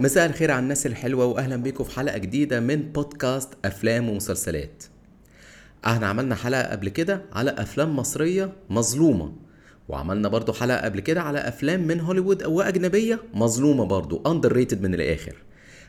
مساء الخير على الناس الحلوة وأهلا بيكم في حلقة جديدة من بودكاست أفلام ومسلسلات. إحنا عملنا حلقة قبل كده على أفلام مصرية مظلومة وعملنا برضو حلقة قبل كده على أفلام من هوليوود وأجنبية مظلومة برضو underrated من الآخر.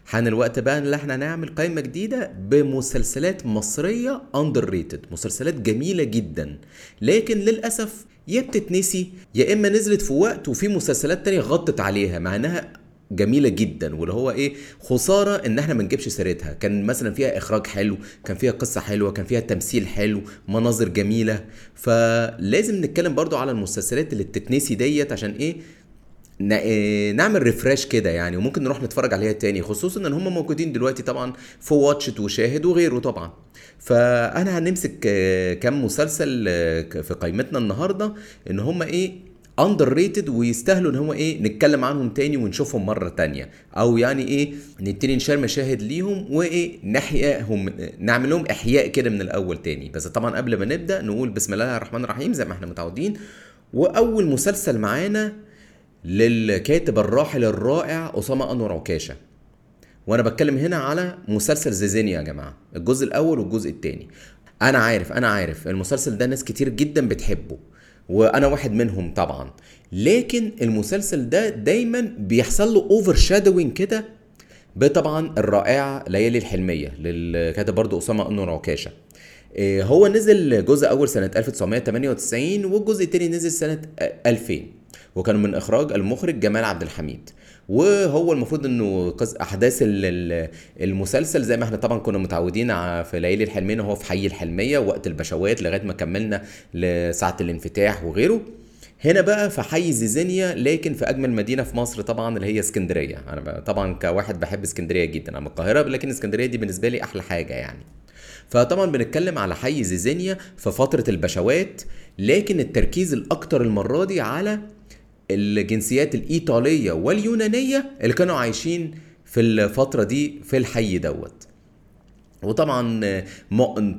حان الوقت بقى إن إحنا نعمل قائمة جديدة بمسلسلات مصرية underrated مسلسلات جميلة جدا. لكن للأسف يا بتتنسي يا إما نزلت في وقت وفي مسلسلات تانية غطت عليها مع إنها جميلة جدا واللي هو إيه خسارة إن إحنا ما نجيبش سيرتها. كان مثلا فيها إخراج حلو كان فيها قصة حلوة كان فيها تمثيل حلو مناظر جميلة. فلازم نتكلم برضو على المسلسلات اللي بتتنسي ديت عشان إيه إيه، نعمل ريفرش كده يعني وممكن نروح نتفرج عليها تاني. خصوصا إن هم موجودين دلوقتي طبعا في واتشت وشاهد وغيره طبعا. فأنا هنمسك آه، كام مسلسل آه، في قائمتنا النهارده إن هم إيه underrated ويستاهلوا إن هو إيه نتكلم عنهم تاني ونشوفهم مرة تانية. أو يعني إيه نبتدي ن share مشاهد ليهم وإيه نحياهم نعمل لهم إحياء كده من الأول تاني. بس طبعا قبل ما نبدأ نقول بسم الله الرحمن الرحيم زي ما إحنا متعودين. وأول مسلسل معانا للكاتب الراحل الرائع أسامة أنور عكاشة. وأنا بتكلم هنا على مسلسل زيزينيا يا جماعة الجزء الأول والجزء الثاني أنا عارف أنا عارف المسلسل ده ناس كتير جدا بتحبه. وأنا واحد منهم طبعا. لكن المسلسل ده دايما بيحصل له overshadowing كده بطبعا الرائعة ليالي الحلمية للكاتب برضو أسامة أنور عكاشة. إيه، هو نزل جزء أول سنة 1998 والجزء الثاني نزل سنة 2000 وكان من إخراج المخرج جمال عبد الحميد. وهو المفروض إنه أحداث ال- ال- المسلسل زي ما إحنا طبعا كنا متعودين في ليالي الحلميه هو في حي الحلمية وقت البشوات لغاية ما كملنا لساعة الانفتاح وغيره. هنا بقى في حي زيزينيا لكن في أجمل مدينة في مصر طبعا اللي هي اسكندرية. أنا طبعا كواحد بحب اسكندرية جدا أنا من القاهرة لكن اسكندرية دي بالنسبة لي أحلى حاجة يعني. فطبعا بنتكلم على حي زيزينيا في فترة البشوات لكن التركيز الأكتر المرة دي على الجنسيات الإيطالية واليونانية اللي كانوا عايشين في الفترة دي في الحي دوت. وطبعا آه،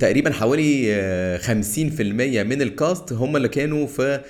تقريبا حوالي آه، 50% من الكاست هم اللي كانوا في آه،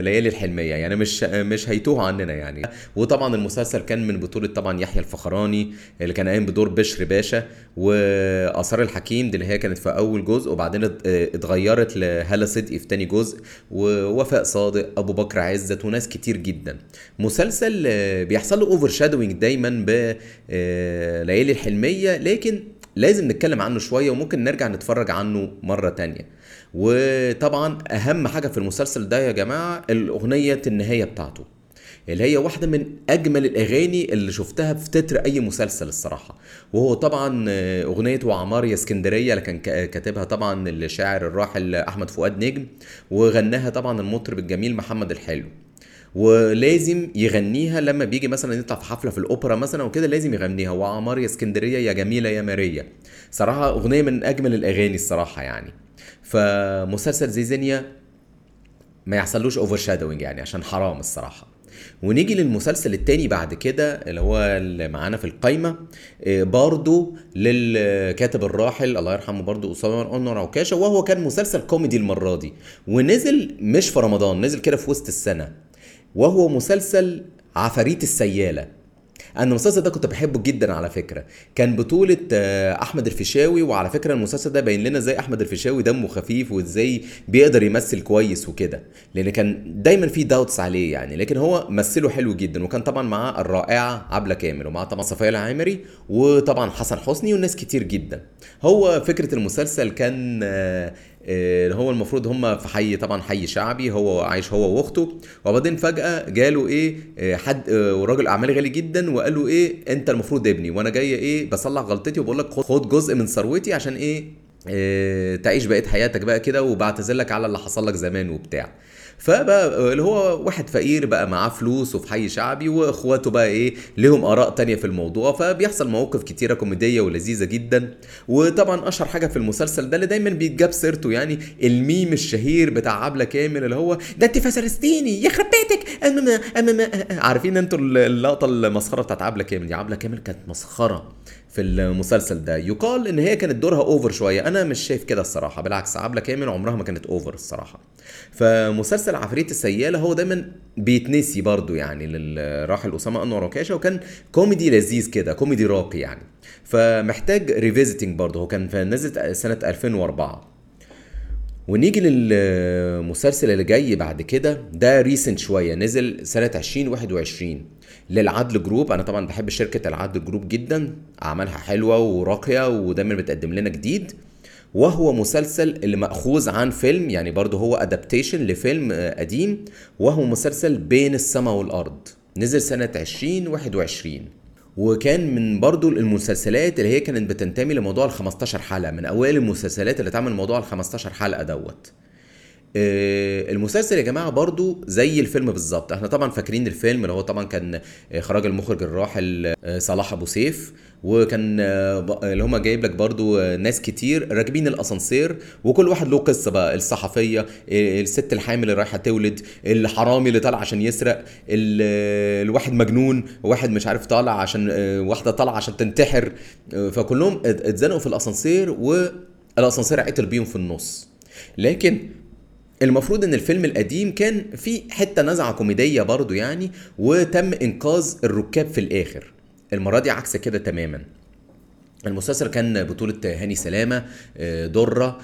ليالي الحلمية. يعني مش مش هيتوه عننا يعني. وطبعا المسلسل كان من بطولة طبعا يحيى الفخراني اللي كان قايم بدور بشر باشا وآثار الحكيم دي اللي هي كانت في أول جزء وبعدين آه، اتغيرت لهالة صدقي في تاني جزء. ووفاء صادق أبو بكر عزت وناس كتير جدا. مسلسل آه، بيحصل له overshadowing دايما بليالي الحلمية. لكن لازم نتكلم عنه شوية وممكن نرجع نتفرج عنه مرة تانية. وطبعا أهم حاجة في المسلسل ده يا جماعة الأغنية النهاية بتاعته اللي هي واحدة من أجمل الأغاني اللي شفتها في تتر أي مسلسل الصراحة. وهو طبعا أغنية وعمار يا اسكندرية اللي كان كاتبها طبعا الشاعر الراحل أحمد فؤاد نجم وغناها طبعا المطرب الجميل محمد الحلو. ولازم يغنيها لما بيجي مثلا يطلع في حفلة في الأوبرا مثلا وكده لازم يغنيها. وعمار يا اسكندرية يا جميلة يا ماريا. صراحة أغنية من أجمل الأغاني الصراحة يعني. فمسلسل زيزينيا ما يحصلوش overshadowing يعني عشان حرام الصراحة. ونيجي للمسلسل التاني بعد كده اللي هو اللي معانا في القايمة. إيه، برضو للكاتب الراحل الله يرحمه برضو أسامة أنور عكاشة وهو كان مسلسل كوميدي المرة دي. ونزل مش في رمضان نزل كده في وسط السنة. وهو مسلسل عفاريت السيالة. أنا المسلسل ده كنت بحبه جدا على فكرة. كان بطولة آه، أحمد الفيشاوي وعلى فكرة المسلسل ده باين لنا إزاي أحمد الفيشاوي دمه خفيف وإزاي بيقدر يمثل كويس وكده. لأن كان دايما في داوتس عليه يعني. لكن هو مثله حلو جدا. وكان طبعا معاه الرائعة عبلة كامل ومعاه طبعا صفيه العامري وطبعا حسن حسني وناس كتير جدا. هو فكرة المسلسل كان آه، آه، هو المفروض هم في حي طبعا حي شعبي هو عايش هو وأخته. وبعدين فجأة جاله إيه آه، حد آه، وراجل أعمال غالي جدا وقال له إيه أنت المفروض ابني وأنا جاي إيه بصلح غلطتي وبقول لك خد- جزء من ثروتي عشان إيه آه، تعيش بقية حياتك بقى كده وبعتذر لك على اللي حصل لك زمان وبتاع. فبقى اللي هو واحد فقير بقى معاه فلوس وفي حي شعبي واخواته بقى إيه لهم آراء تانية في الموضوع. فبيحصل مواقف كتيرة كوميدية ولذيذة جدا. وطبعا أشهر حاجة في المسلسل ده اللي دايما بيتجاب سيرته يعني الميم الشهير بتاع عبلة كامل اللي هو ده أنت فرستيني يخرب بيتك! أمم أمم عارفين أنتوا اللقطة المسخرة بتاعت عبلة كامل دي؟ عبلة كامل كانت مسخرة. في المسلسل ده. يقال إن هي كانت دورها over شوية. أنا مش شايف كده الصراحة. بالعكس عبلة كامل عمرها ما كانت over الصراحة. فمسلسل عفريت السيالة هو دايما بيتنسي برضو يعني للراحل أسامة أنور عكاشة وكان كوميدي لذيذ كده كوميدي راقي يعني. فمحتاج revisiting برضو. هو كان نزل سنة 2004 ونيجي للمسلسل اللي جاي بعد كده ده recent شوية نزل سنة 2021 للعدل Group أنا طبعا بحب شركة العدل Group جدا أعمالها حلوة وراقية ودايما بتقدم لنا جديد. وهو مسلسل اللي مأخوذ عن فيلم يعني برضه هو adaptation لفيلم قديم. وهو مسلسل بين السماء والأرض نزل سنة 2021 وكان من برضو المسلسلات اللي هي كانت بتنتمي لموضوع ال 15 حلقة من اوائل المسلسلات اللي تعمل موضوع ال 15 حلقة دوت. المسلسل يا جماعة برضو زي الفيلم بالظبط. إحنا طبعا فاكرين الفيلم اللي هو طبعا كان اخراج المخرج الراحل صلاح أبو سيف وكان اللي هما جايب لك برضو ناس كتير راكبين الأسانسير وكل واحد له قصة بقى. الصحفية الست الحامل اللي رايحة تولد الحرامي اللي طالع عشان يسرق الواحد مجنون واحد مش عارف طالع عشان واحدة طالعة عشان تنتحر. فكلهم اتزنقوا في الأسانسير والأسانسير عطل بيهم في النص. لكن المفروض إن الفيلم القديم كان في حتة نزعة كوميدية برضو يعني وتم إنقاذ الركاب في الآخر. المرة دي عكس كده تماما. المسلسل كان بطولة هاني سلامة درة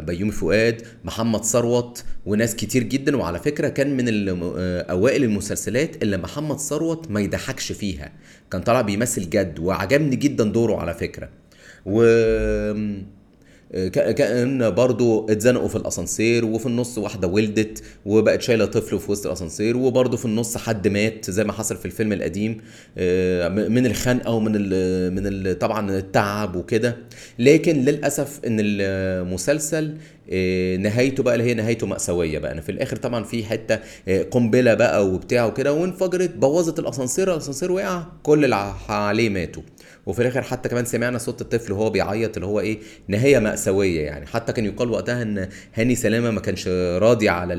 بيومي فؤاد محمد ثروت وناس كتير جدا. وعلى فكرة كان من أوائل المسلسلات اللي محمد ثروت ما يضحكش فيها. كان طالع بيمثل جد وعجبني جدا دوره على فكرة. و كأن برضو اتزنقوا في الأسانسير وفي النص واحدة ولدت وبقت شايلة طفل في وسط الأسانسير وبرضو في النص حد مات زي ما حصل في الفيلم القديم من الخنقة ومن ال من ال طبعا التعب وكده. لكن للأسف إن المسلسل نهايته بقى اللي هي نهايته مأساوية بقى. أنا في الآخر طبعا في حتة قنبلة بقى وبتاع وكده وانفجرت بوظت الأسانسير الأسانسير وقع كل اللي عليه ماتوا. وفي الآخر حتى كمان سمعنا صوت الطفل وهو بيعيط اللي هو إيه نهاية مأساوية يعني. حتى كان يقال وقتها إن هاني سلامة ما كانش راضي على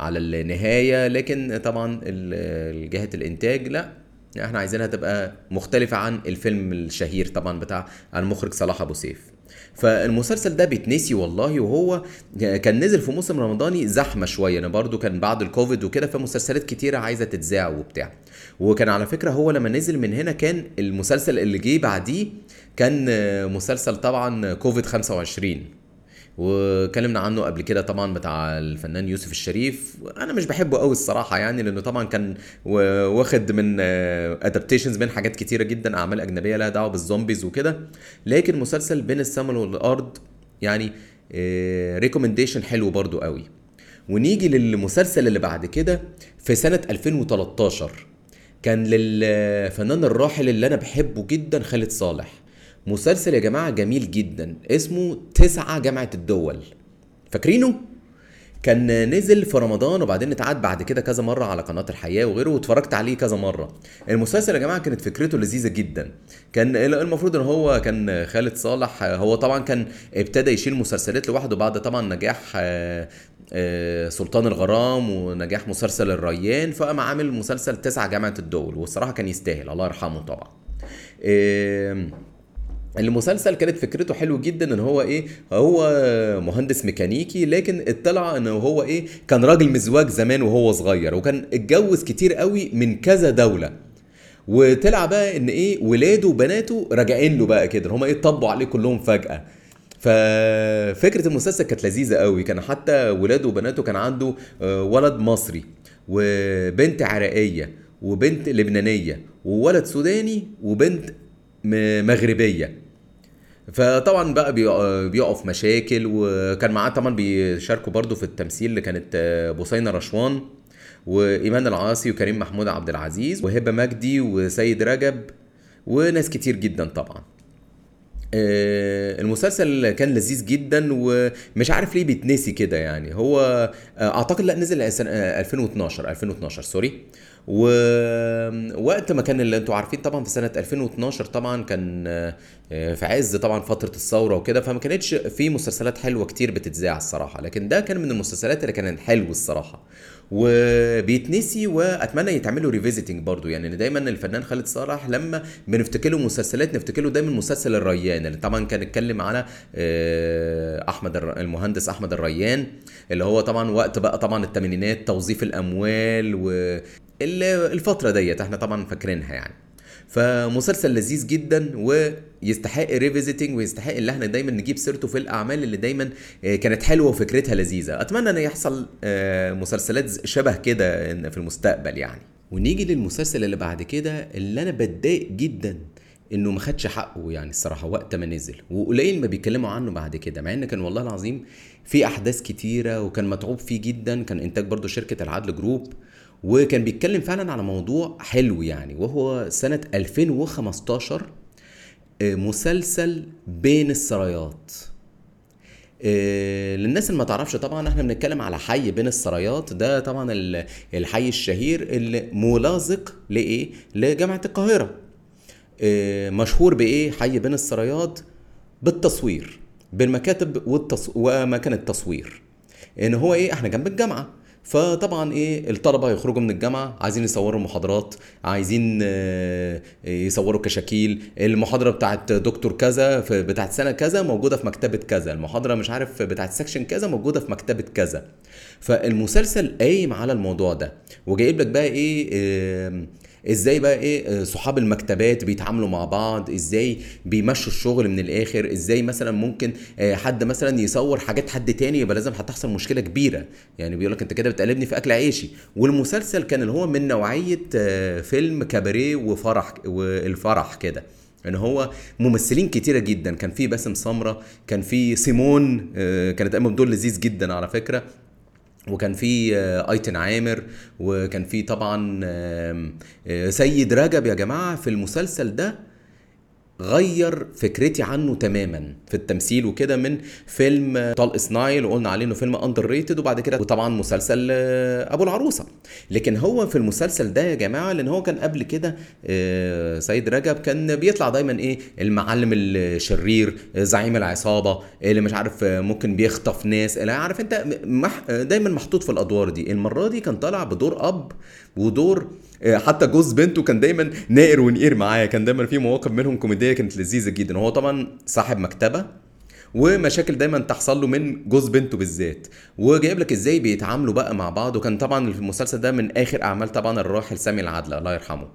على النهاية لكن طبعا جهة الإنتاج لا. إحنا عايزينها تبقى مختلفة عن الفيلم الشهير طبعا بتاع المخرج صلاح أبو سيف. فالمسلسل ده بيتنسي والله وهو كان نزل في موسم رمضاني زحمة شوية. أنا برضو كان بعد الكوفيد وكده فمسلسلات كتيرة عايزة تتذاع وبتاع. وكان على فكرة هو لما نزل من هنا كان المسلسل اللي جه بعديه كان مسلسل طبعا كوفيد 25 وكلمنا عنه قبل كده طبعا بتاع الفنان يوسف الشريف. أنا مش بحبه قوي الصراحة يعني لأنه طبعا كان واخد من adaptations من حاجات كتيرة جدا أعمال أجنبية لها دعوة بال zombies وكده. لكن مسلسل بين السماء والأرض يعني recommendation حلو برضو قوي. ونيجي للمسلسل اللي بعد كده في سنة 2013 كان للفنان الراحل اللي أنا بحبه جدا خالد صالح. مسلسل يا جماعة جميل جدا اسمه تسعة جامعة الدول. فاكرينه؟ كان نزل في رمضان وبعدين اتعاد بعد كده كذا مرة على قناة الحياة وغيره واتفرجت عليه كذا مرة. المسلسل يا جماعة كانت فكرته لذيذة جدا. كان المفروض إن هو كان خالد صالح هو طبعا كان ابتدى يشيل مسلسلات لوحده بعد طبعا نجاح سلطان الغرام ونجاح مسلسل الريان فقام عامل مسلسل تسعة جامعة الدول والصراحة كان يستاهل الله يرحمه طبعا. المسلسل كانت فكرته حلو جدا إن هو إيه هو مهندس ميكانيكي لكن اطلع إن هو إيه كان راجل مزواج زمان وهو صغير وكان اتجوز كتير قوي من كذا دولة. وطلع بقى إن إيه ولاده وبناته راجعين له بقى كده هم إيه طبوا عليه كلهم فجأة. ففكرة المسلسل كانت لذيذة قوي. كان حتى ولاده وبناته كان عنده ولد مصري وبنت عراقية وبنت لبنانية وولد سوداني وبنت مغربية. فطبعا بقى بيقعوا في مشاكل وكان معاه طبعا بيشاركوا برضو في التمثيل اللي كانت بوسينة رشوان وإيمان العاصي وكريم محمود عبد العزيز وهبة مجدي وسيد رجب وناس كتير جدا طبعا. المسلسل كان لذيذ جدا ومش عارف ليه بيتنسي كده يعني. هو أعتقد لا نزل سنه 2012 2012 سوري. ووقت ما كان اللي أنتوا عارفين طبعا في سنة 2012 طبعا كان آه، في عز طبعا فترة الثورة وكده فما كانتش في مسلسلات حلوة كتير بتتذاع الصراحة لكن ده كان من المسلسلات اللي كانت حلو الصراحة. وبيتنسي وأتمنى يتعملوا ريفيزيتنج برضو يعني دايما الفنان خالد صالح لما بنفتكر له مسلسلات نفتكر له دايما مسلسل الريان اللي طبعا كان اتكلم على آه، أحمد المهندس أحمد الريان اللي هو طبعا وقت بقى طبعا الثمانينات توظيف الأموال والفترة ديت إحنا طبعا فاكرينها يعني. فمسلسل لذيذ جدا ويستحق ريفيزيتنج ويستحق إن إحنا دايما نجيب سيرته في الأعمال اللي دايما آه، كانت حلوة وفكرتها لذيذة. أتمنى إن يحصل آه، مسلسلات شبه كده في المستقبل يعني. ونيجي للمسلسل اللي بعد كده اللي أنا بتضايق جدا إنه ما خدش حقه يعني الصراحة وقت ما نزل وقليل ما بيتكلموا عنه بعد كده مع إن كان والله العظيم في أحداث كتيرة وكان متعوب فيه جدا كان إنتاج برضو شركة العدل جروب وكان بيتكلم فعلا على موضوع حلو يعني وهو سنة 2015 آه، مسلسل بين السرايات. آه، للناس اللي ما تعرفش طبعا إحنا بنتكلم على حي بين السرايات. ده طبعا ال- الحي الشهير اللي ملاصق لإيه؟ لجامعة القاهرة. آه، مشهور بإيه؟ حي بين السرايات بالتصوير بالمكاتب والتص... ومكان التصوير. إن هو إيه؟ إحنا جنب الجامعة. فطبعا إيه الطلبة يخرجوا من الجامعة عايزين يصوروا محاضرات عايزين آه، يصوروا كشاكيل. المحاضرة بتاعت دكتور كذا بتاعت سنة كذا موجودة في مكتبة كذا. المحاضرة مش عارف بتاعت سكشن كذا موجودة في مكتبة كذا. فالمسلسل قايم على الموضوع ده. وجايب لك بقى إيه آه، إزاي بقى إيه آه، صحاب المكتبات بيتعاملوا مع بعض إزاي بيمشوا الشغل من الآخر إزاي مثلا ممكن آه، حد مثلا يصور حاجات حد تاني يبقى لازم هتحصل مشكلة كبيرة. يعني بيقول لك انت كده بتقلبني في أكل عيشي. والمسلسل كان اللي هو من نوعية آه، فيلم كباريه وفرح والفرح كده. ان هو ممثلين كتيرة جدا. كان في باسم سمرة كان في سيمون كانت قايمه بدور لذيذ جدا على فكرة. وكان في آه، أيتن عامر وكان في طبعا آه، سيد رجب يا جماعة في المسلسل ده. غير فكرتي عنه تماما في التمثيل وكده من فيلم طلق صناعي وقلنا عليه إنه فيلم underrated وبعد كده وطبعا مسلسل آه، أبو العروسة. لكن هو في المسلسل ده يا جماعة لأن هو كان قبل كده آه، سيد رجب كان بيطلع دايما إيه؟ المعلم الشرير آه، زعيم العصابة اللي مش عارف ممكن بيخطف ناس اللي عارف أنت دايما محطوط في الأدوار دي. المرة دي كان طالع بدور أب ودور حتى جوز بنته كان دايما نائر ونقير معاه. كان دايما في مواقف منهم كوميدية كانت لذيذة جدا. هو طبعا صاحب مكتبة ومشاكل دايما تحصل له من جوز بنته بالذات. وجايب لك إزاي بيتعاملوا بقى مع بعض. وكان طبعا المسلسل ده من آخر أعمال طبعا الراحل سامي العدل الله يرحمه.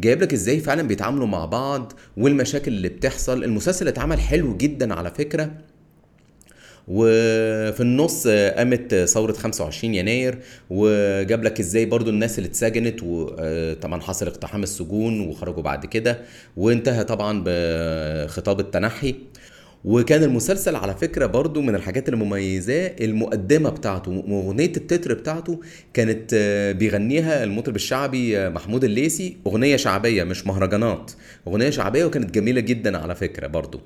جايب لك إزاي فعلا بيتعاملوا مع بعض والمشاكل اللي بتحصل. المسلسل اتعمل حلو جدا على فكرة. وفي النص قامت ثورة 25 يناير وجاب لك إزاي برضو الناس اللي اتسجنت وطبعا حصل اقتحام السجون وخرجوا بعد كده وانتهى طبعا بخطاب التنحي. وكان المسلسل على فكرة برضو من الحاجات المميزة المقدمة بتاعته واغنية التتر بتاعته كانت آه، بيغنيها المطرب الشعبي آه، محمود الليثي أغنية شعبية مش مهرجانات أغنية شعبية وكانت جميلة جدا على فكرة برضو.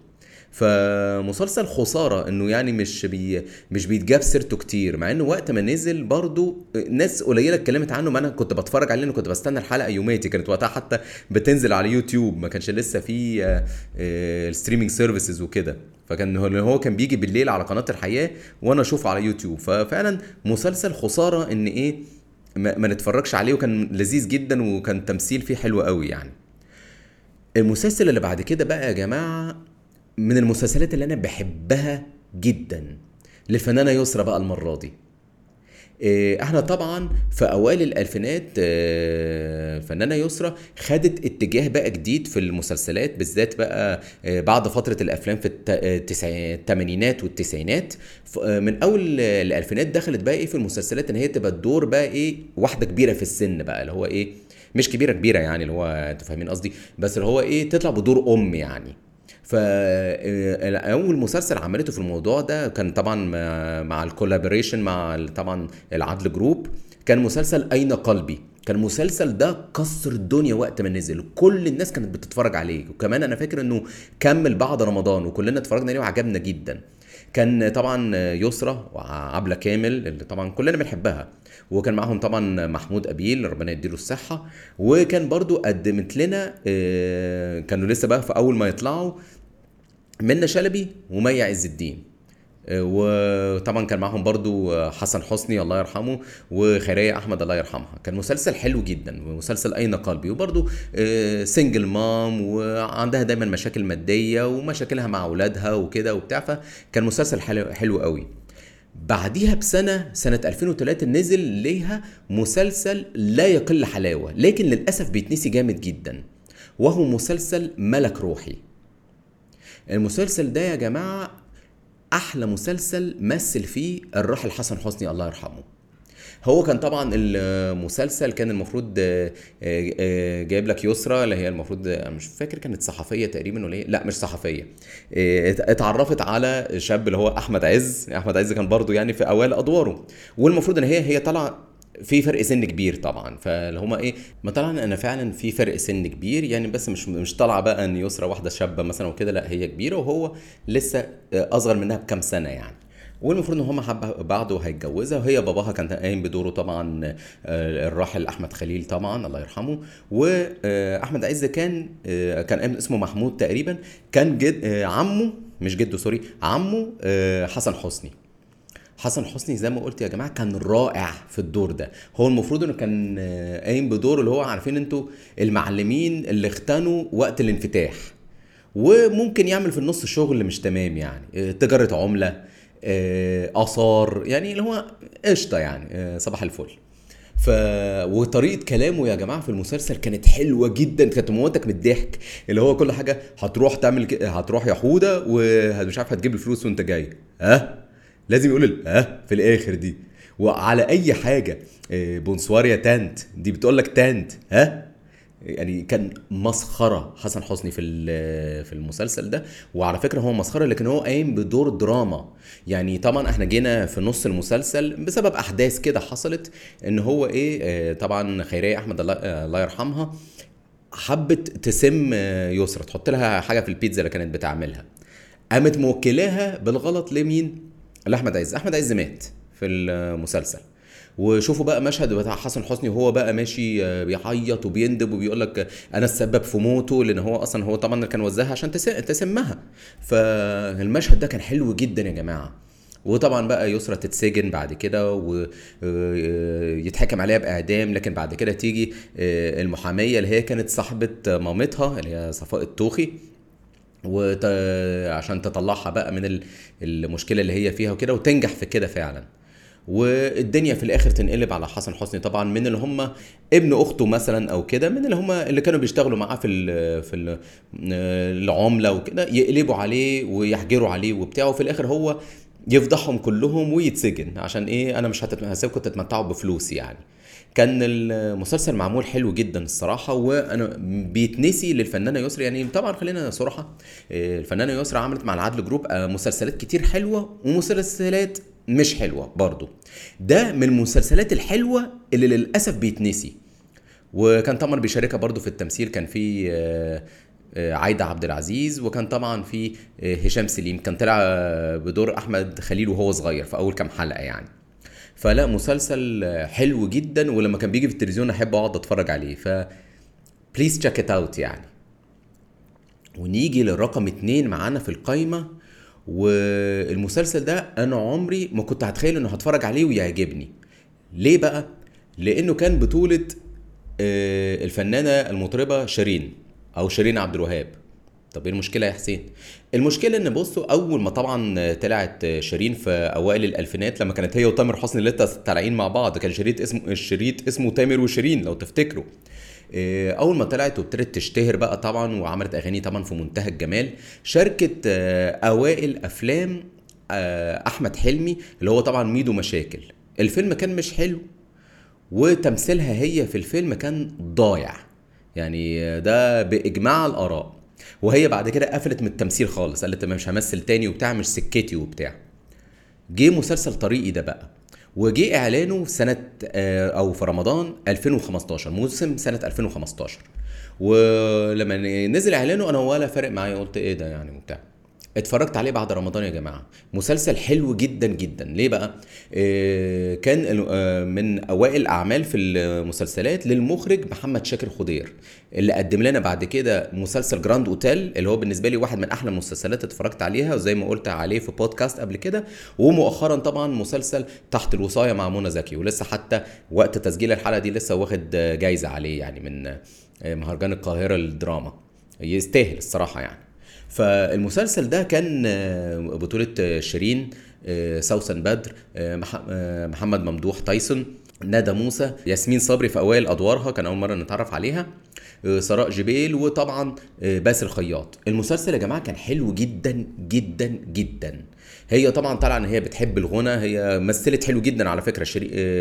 فمسلسل خسارة إنه يعني مش بي مش بيتجاب سيرته كتير مع إنه وقت ما نزل برضو ناس قليلة اتكلمت عنه ما أنا كنت بتفرج عليه كنت بستنى الحلقة يوماتي كانت وقتها حتى بتنزل على يوتيوب ما كانش لسه في ال streaming services وكده. فكان هو كان بيجي بالليل على قناة الحياة وأنا أشوفه على يوتيوب. ففعلا مسلسل خسارة إن إيه ما, ما نتفرجش عليه وكان لذيذ جدا وكان تمثيل فيه حلو قوي يعني. المسلسل اللي بعد كده بقى يا جماعة من المسلسلات اللي أنا بحبها جدا للفنانه يسرا بقى المرة دي. إيه، إحنا طبعا في أوائل الألفينات آه، الفنانه يسرا خدت اتجاه بقى جديد في المسلسلات بالذات بقى آه، بعد فترة الأفلام في آه، الثمانينات والتسعينات. آه، من أول آه، الألفينات دخلت بقى إيه في المسلسلات إن هي تبقى الدور بقى إيه واحدة كبيرة في السن بقى اللي هو إيه مش كبيرة كبيرة يعني اللي هو أنتوا فاهمين قصدي. بس اللي هو إيه تطلع بدور أم يعني. فاول مسلسل عملته في الموضوع ده كان طبعا مع- ال collaboration مع طبعا العدل Group كان مسلسل أين قلبي؟ كان المسلسل ده كسر الدنيا وقت ما نزل كل الناس كانت بتتفرج عليه وكمان أنا فاكر إنه كمل بعد رمضان وكلنا اتفرجنا عليه وعجبنا جدا. كان طبعا يسرى وعبلة كامل اللي طبعا كلنا بنحبها. وكان معاهم طبعا محمود قابيل ربنا يديله الصحة. وكان برضو قدمت لنا آه، كانوا لسه بقى في أول ما يطلعوا منى شلبي ومي عز الدين. وطبعا كان معاهم برضو آه، حسن حسني الله يرحمه وخيرية أحمد الله يرحمها. كان مسلسل حلو جدا مسلسل أين قلبي. وبرضو آه، سنجل مام وعندها دايما مشاكل مادية ومشاكلها مع أولادها وكده وبتاع. فكان مسلسل حلو حلو قوي. بعديها بسنة سنة 2003 نزل ليها مسلسل لا يقل حلاوة لكن للأسف بيتنسي جامد جدا وهو مسلسل ملك روحي. المسلسل ده يا جماعة أحلى مسلسل مثل فيه الراحل حسن حسني الله يرحمه. هو كان طبعا المسلسل كان المفروض آه، آه، آه، جايب لك يسرى اللي هي المفروض مش فاكر كانت صحفية تقريبا ولا إيه؟ لا مش صحفية. ات- اتعرفت على شاب اللي هو أحمد عز. أحمد عز كان برضو يعني في أوائل أدواره. والمفروض إن هي هي طالعة في فرق سن كبير طبعا. فاللي هما إيه ما طبعا أنا فعلا في فرق سن كبير يعني بس مش مش طالعة بقى إن يسرى واحدة شابة مثلا وكده لا هي كبيرة وهو لسه آه، أصغر منها بكام سنة يعني. والمفروض إن هم حب بعض وهيتجوزها وهي باباها كان قايم بدوره طبعا آه، الراحل أحمد خليل طبعا الله يرحمه. واحمد عز كان آه، كان قايم اسمه محمود تقريبا. كان جد آه، عمه مش جده سوري عمه آه، حسن حسني. حسن حسني زي ما قلت يا جماعة كان رائع في الدور ده. هو المفروض إنه كان قايم بدور اللي هو عارفين أنتوا المعلمين اللي اختنوا وقت الانفتاح. وممكن يعمل في النص شغل مش تمام يعني. آه، تجارة عملة آه، آثار يعني اللي هو قشطة يعني آه، صباح الفل. ف وطريقة كلامه يا جماعة في المسلسل كانت حلوة جدا كانت موتك من الضحك. اللي هو كل حاجة هتروح تعمل. هتروح يا حودة ومش عارف هتجيب الفلوس وانت جاي. ها؟ لازم يقول ال- ها في الآخر دي. وعلى أي حاجة آه، بونسوار يا تانت. دي بتقول لك تانت ها؟ يعني كان مسخرة حسن حسني في في المسلسل ده. وعلى فكرة هو مسخرة لكن هو قايم بدور دراما. يعني طبعا إحنا جينا في نص المسلسل بسبب أحداث كده حصلت إن هو إيه آه، طبعا خيرية أحمد الله آه، يرحمها حبت تسم يسرا. تحط لها حاجة في البيتزا اللي كانت بتعملها. قامت موكلاها بالغلط لمين؟ لأحمد عز. أحمد عز مات في المسلسل. وشوفوا بقى مشهد بتاع حسن حسني وهو بقى ماشي آه، بيعيط وبيندب وبيقول لك أنا السبب في موته لأن هو أصلا هو طبعا كان وزعها عشان تس- تسمها. فالمشهد ده كان حلو جدا يا جماعة. وطبعا بقى يسرا تتسجن بعد كده ويتحكم عليها بإعدام. لكن بعد كده تيجي آه، المحامية اللي هي كانت صاحبة مامتها اللي هي صفاء الطوخي وت... عشان تطلعها بقى من ال- المشكلة اللي هي فيها وكده وتنجح في كده فعلا. والدنيا في الآخر تنقلب على حسن حسني. طبعا من اللي هم ابن أخته مثلا أو كده من اللي هم اللي كانوا بيشتغلوا معاه في في ال العملة وكده يقلبوا عليه ويحجروا عليه وبتاع وفي الآخر هو يفضحهم كلهم ويتسجن. عشان إيه؟ أنا مش هسيبكم تتمتعوا بفلوسي يعني. كان المسلسل معمول حلو جدا الصراحة وأنا بيتنسي للفنانة يسرا. يعني طبعا خلينا صراحة آه، الفنانة يسرا عملت مع العدل جروب آه، مسلسلات كتير حلوة ومسلسلات مش حلوة برضو. ده من المسلسلات الحلوة اللي للأسف بيتنسي. وكان طبعا بيشاركها برضو في التمثيل كان في آه، عايدة عبد العزيز وكان طبعا في هشام سليم. كان طلع بدور أحمد خليل وهو صغير في أول كام حلقة يعني. فلا مسلسل حلو جدا ولما كان بيجي في التلفزيون أحب أقعد أتفرج عليه. ف please check it out يعني. ونيجي للرقم اتنين معانا في القايمة والمسلسل ده أنا عمري ما كنت هتخيل إنه هتفرج عليه ويعجبني. ليه بقى؟ لأنه كان بطولة آه، الفنانة المطربة شيرين أو شيرين عبد الوهاب. طب إيه المشكلة يا حسين؟ المشكلة إن بصوا أول ما طبعا طلعت شيرين في أوائل الألفينات لما كانت هي وتامر حسني لسه طالعين مع بعض كان شريط اسمه الشريط اسمه تامر وشيرين لو تفتكروا. إيه، أول ما طلعت وابتدت تشتهر بقى طبعا وعملت أغاني طبعا في منتهى الجمال شاركت آه، أوائل أفلام آه، أحمد حلمي اللي هو طبعا ميدو مشاكل. الفيلم كان مش حلو وتمثيلها هي في الفيلم كان ضايع. يعني ده بإجماع الآراء. وهي بعد كده قفلت من التمثيل خالص قالت مش همثل تاني وبتاع مش سكتي وبتاع. جه مسلسل طريقي ده بقى وجه إعلانه سنة آه، أو في رمضان 2015 موسم سنة 2015 ولما نزل إعلانه أنا ولا فارق معايا قلت إيه ده يعني وبتاع. اتفرجت عليه بعد رمضان يا جماعة. مسلسل حلو جدا جدا. ليه بقى؟ آه كان آه من أوائل الاعمال في المسلسلات للمخرج محمد شاكر خضير اللي قدم لنا بعد كده مسلسل جراند أوتيل اللي هو بالنسبة لي واحد من أحلى المسلسلات اتفرجت عليها وزي ما قلت عليه في بودكاست قبل كده. ومؤخرا طبعا مسلسل تحت الوصاية مع منى زكي. ولسه حتى وقت تسجيل الحلقة دي لسه واخد جايزة عليه يعني من آه، مهرجان القاهرة للدراما. يستاهل الصراحة يعني. فالمسلسل ده كان آه، بطولة آه، شيرين آه، سوسن بدر مح- محمد ممدوح تايسون ندى موسى ياسمين صبري في أوائل أدوارها كان أول مرة نتعرف عليها سراء جبيل وطبعا باسل خياط. المسلسل يا جماعة كان حلو جدا جدا جدا. هي طبعا طالعة إن هي بتحب الغنى هي مثلت حلو جدا على فكرة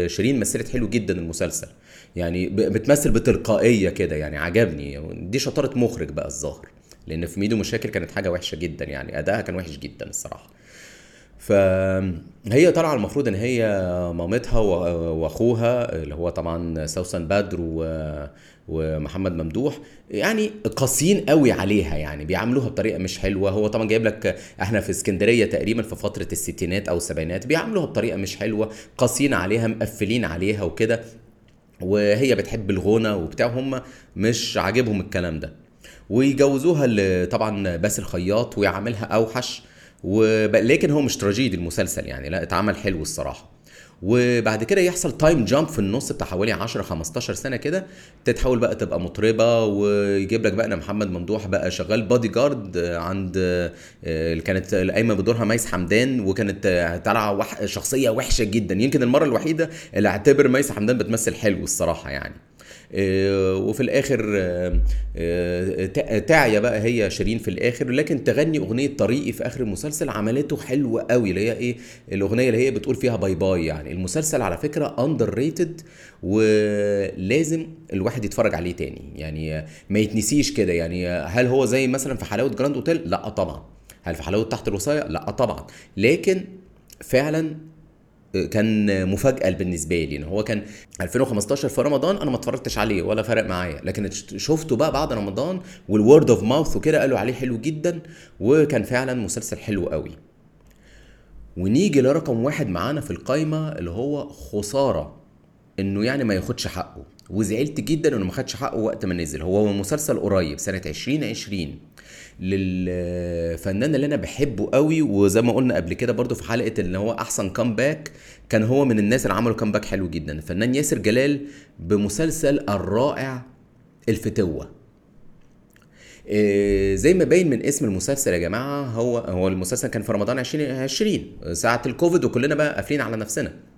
شيرين- مثلت حلو جدا المسلسل. يعني بتمثل بتلقائية كده يعني عجبني. دي شطارة مخرج بقى الظاهر. لأن في ميدو مشاكل كانت حاجة وحشة جدا يعني أدائها كان وحش جدا الصراحة. فهي طالعة المفروض إن هي مامتها وأخوها اللي هو طبعا سوسن بدر و... ومحمد ممدوح يعني قاسيين قوي عليها يعني بيعاملوها بطريقة مش حلوة. هو طبعا جايب لك إحنا في اسكندرية تقريبا في فترة الستينات أو السبعينات بيعاملوها بطريقة مش حلوة قاسيين عليها مقفلين عليها وكده. وهي بتحب الغنى وبتاع هم مش عاجبهم الكلام ده. ويجوزوها طبعا باسل خياط ويعملها أوحش. وب... لكن هو مش تراجيدي المسلسل يعني لا اتعمل حلو الصراحة. وبعد كده يحصل time jump في النص بتاع حوالي 10 15 سنة كده تتحول بقى تبقى مطربة ويجيب لك بقى إن محمد ممدوح بقى شغال بادي جارد عند آه، اللي كانت القايمة بدورها ميس حمدان وكانت آه، طالعة وح... شخصية وحشة جدا. يمكن المرة الوحيدة اللي أعتبر ميس حمدان بتمثل حلو الصراحة يعني. وفي الآخر آه، آه، تع- تعيا بقى هي شيرين في الآخر. لكن تغني أغنية طريقي في آخر المسلسل عملته حلوة قوي اللي هي إيه؟ الأغنية اللي هي بتقول فيها bye bye يعني. المسلسل على فكرة underrated ولازم الواحد يتفرج عليه تاني. يعني آه، ما يتنسيش كده. يعني آه، هل هو زي مثلا في حلاوة جراند اوتيل لا طبعا. هل في حلاوة تحت الوصاية؟ لا طبعا. لكن فعلا كان مفاجأة بالنسبة لي ان هو كان 2015 في رمضان أنا ما اتفرجتش عليه ولا فرق معايا. لكن شفته بقى بعد رمضان والورد اوف ماوث وكده قالوا عليه حلو جدا وكان فعلا مسلسل حلو قوي. ونيجي لرقم واحد معانا في القايمة اللي هو خسارة إنه يعني ما ياخدش حقه. وزعلت جدا إنه ما خدش حقه وقت ما نزل. هو مسلسل قريب سنة 2020 للفنان اللي أنا بحبه قوي وزي ما قلنا قبل كده برضو في حلقة اللي هو أحسن comeback كان هو من الناس اللي عملوا comeback حلو جدا. الفنان ياسر جلال بمسلسل الرائع الفتوة. إيه، زي ما باين من اسم المسلسل يا جماعة هو هو المسلسل كان في رمضان 2020 ساعة الكوفيد وكلنا بقى قافلين على نفسنا. آه،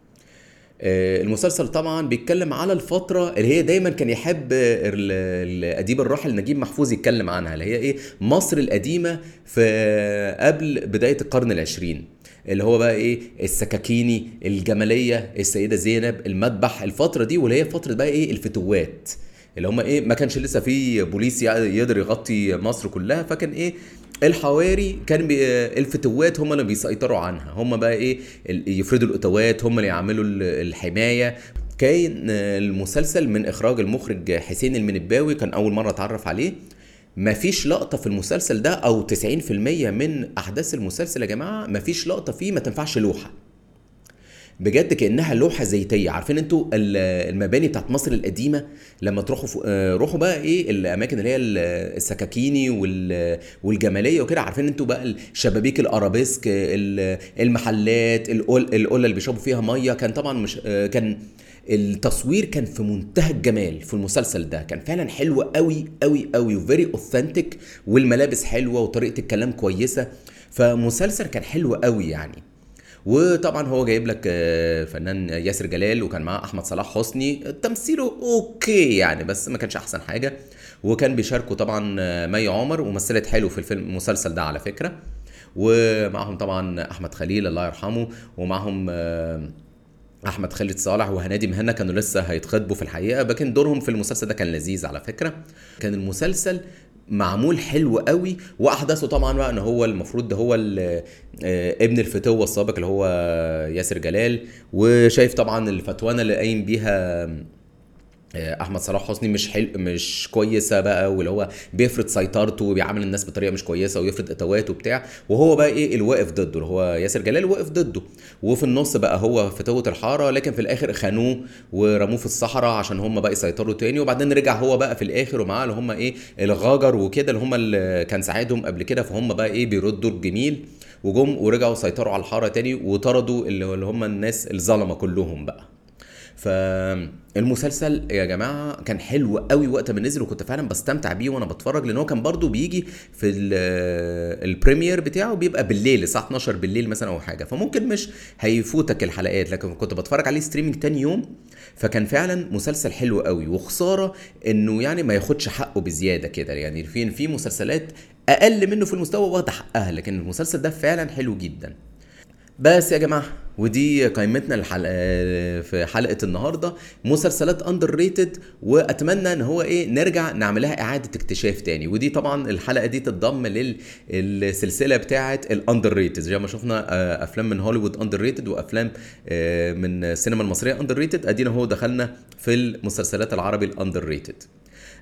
المسلسل طبعا بيتكلم على الفترة اللي هي دايما كان يحب ال- الأديب الراحل نجيب محفوظ يتكلم عنها اللي هي إيه؟ مصر القديمة في قبل بداية القرن العشرين اللي هو بقى إيه؟ السكاكيني الجمالية السيدة زينب المذبح الفترة دي واللي هي فترة بقى إيه؟ الفتوات اللي هم إيه؟ ما كانش لسه في بوليس يقدر يغطي مصر كلها فكان إيه؟ الحواري كان بي الفتوات هم اللي بيسيطروا عنها. هم بقى إيه؟ يفردوا الاتوات هم اللي يعملوا ال- الحماية. كان المسلسل من إخراج المخرج حسين المنباوي كان أول مرة أتعرف عليه. مفيش لقطة في المسلسل ده أو 90% من أحداث المسلسل يا جماعة مفيش لقطة فيه ما تنفعش لوحة. بجد كأنها لوحة زيتية. عارفين أنتوا ال- المباني بتاعت مصر القديمة؟ لما تروحوا فوق آه، روحوا بقى إيه الأماكن اللي هي ال- السكاكيني وال- والجمالية وكده. عارفين أنتوا بقى الشبابيك الأرابيسك ال- المحلات القل- القلة اللي بيشربوا فيها مية. كان طبعا مش آه، كان التصوير كان في منتهى الجمال في المسلسل ده. كان فعلا حلو قوي قوي قوي و very authentic والملابس حلوة وطريقة الكلام كويسة. فمسلسل كان حلو قوي يعني. وطبعا هو جايب لك آه، فنان ياسر جلال وكان معاه أحمد صلاح حسني. تمثيله okay يعني بس ما كانش أحسن حاجة. وكان بيشاركوا طبعا آه، مي عمر ومثلت حلو في الفيلم المسلسل ده على فكرة. ومعهم طبعا أحمد خليل الله يرحمه ومعهم آه، أحمد خالد صالح وهنادي مهنا كانوا لسه هيتخطبوا في الحقيقة. لكن دورهم في المسلسل ده كان لذيذ على فكرة. كان المسلسل معمول حلو قوي واحداثه طبعا بقى إن هو المفروض ده هو آه، ابن الفتوة السابق اللي هو ياسر جلال وشايف طبعا الفتوانة اللي قايم بيها أحمد صلاح حسني مش حل... مش كويسة بقى واللي هو بيفرض سيطرته وبيعامل الناس بطريقة مش كويسة ويفرض اتواته وبتاع. وهو بقى إيه اللي واقف ضده اللي هو ياسر جلال واقف ضده. وفي النص بقى هو فتوه الحارة لكن في الآخر خانوه ورموه في الصحراء عشان هم بقى يسيطروا تاني. وبعدين رجع هو بقى في الآخر ومعاه اللي هم إيه الغاجر وكده اللي هم اللي كان ساعدهم قبل كده. فهم بقى إيه بيردوا الجميل وجم ورجعوا سيطروا على الحارة تاني وطردوا اللي هم الناس الظلمة كلهم بقى. فالمسلسل يا جماعة كان حلو قوي وقت ما نزل وكنت فعلا بستمتع بيه وأنا بتفرج لأن هو كان برضو بيجي في ال- البريمير بتاعه بيبقى بالليل الساعة 12 بالليل مثلا أو حاجة. فممكن مش هيفوتك الحلقات لكن كنت بتفرج عليه streaming تاني يوم فكان فعلا مسلسل حلو قوي. وخسارة إنه يعني ما ياخدش حقه بزيادة كده. يعني في في مسلسلات أقل منه في المستوى واخدة حقها لكن المسلسل ده فعلا حلو جدا. بس يا جماعة ودي قائمتنا الحلقة في حلقة النهارده مسلسلات underrated وأتمنى إن هو إيه نرجع نعملها إعادة اكتشاف تاني. ودي طبعا الحلقة دي تتضم للسلسلة بتاعة ال underrated زي ما شفنا آه، أفلام من هوليوود underrated وأفلام آه، من السينما المصرية underrated أدينا هو دخلنا في المسلسلات العربي ال underrated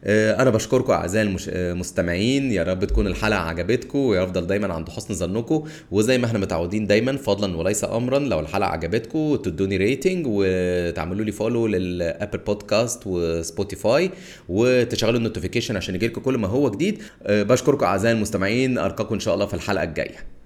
أنا بشكركم أعزائي المش- آه، المستمعين يا رب تكون الحلقة عجبتكم ويفضل دايما عند حسن ظنكم. وزي ما إحنا متعودين دايما فضلا وليس امرا لو الحلقة عجبتكم تدوني rating وتعملوا لي follow لل Apple Podcasts و Spotify وتشغلوا النوتيفيكيشن عشان يجيلكم كل ما هو جديد. آه، بشكركم أعزائي المستمعين. ألقاكم إن شاء الله في الحلقة الجاية.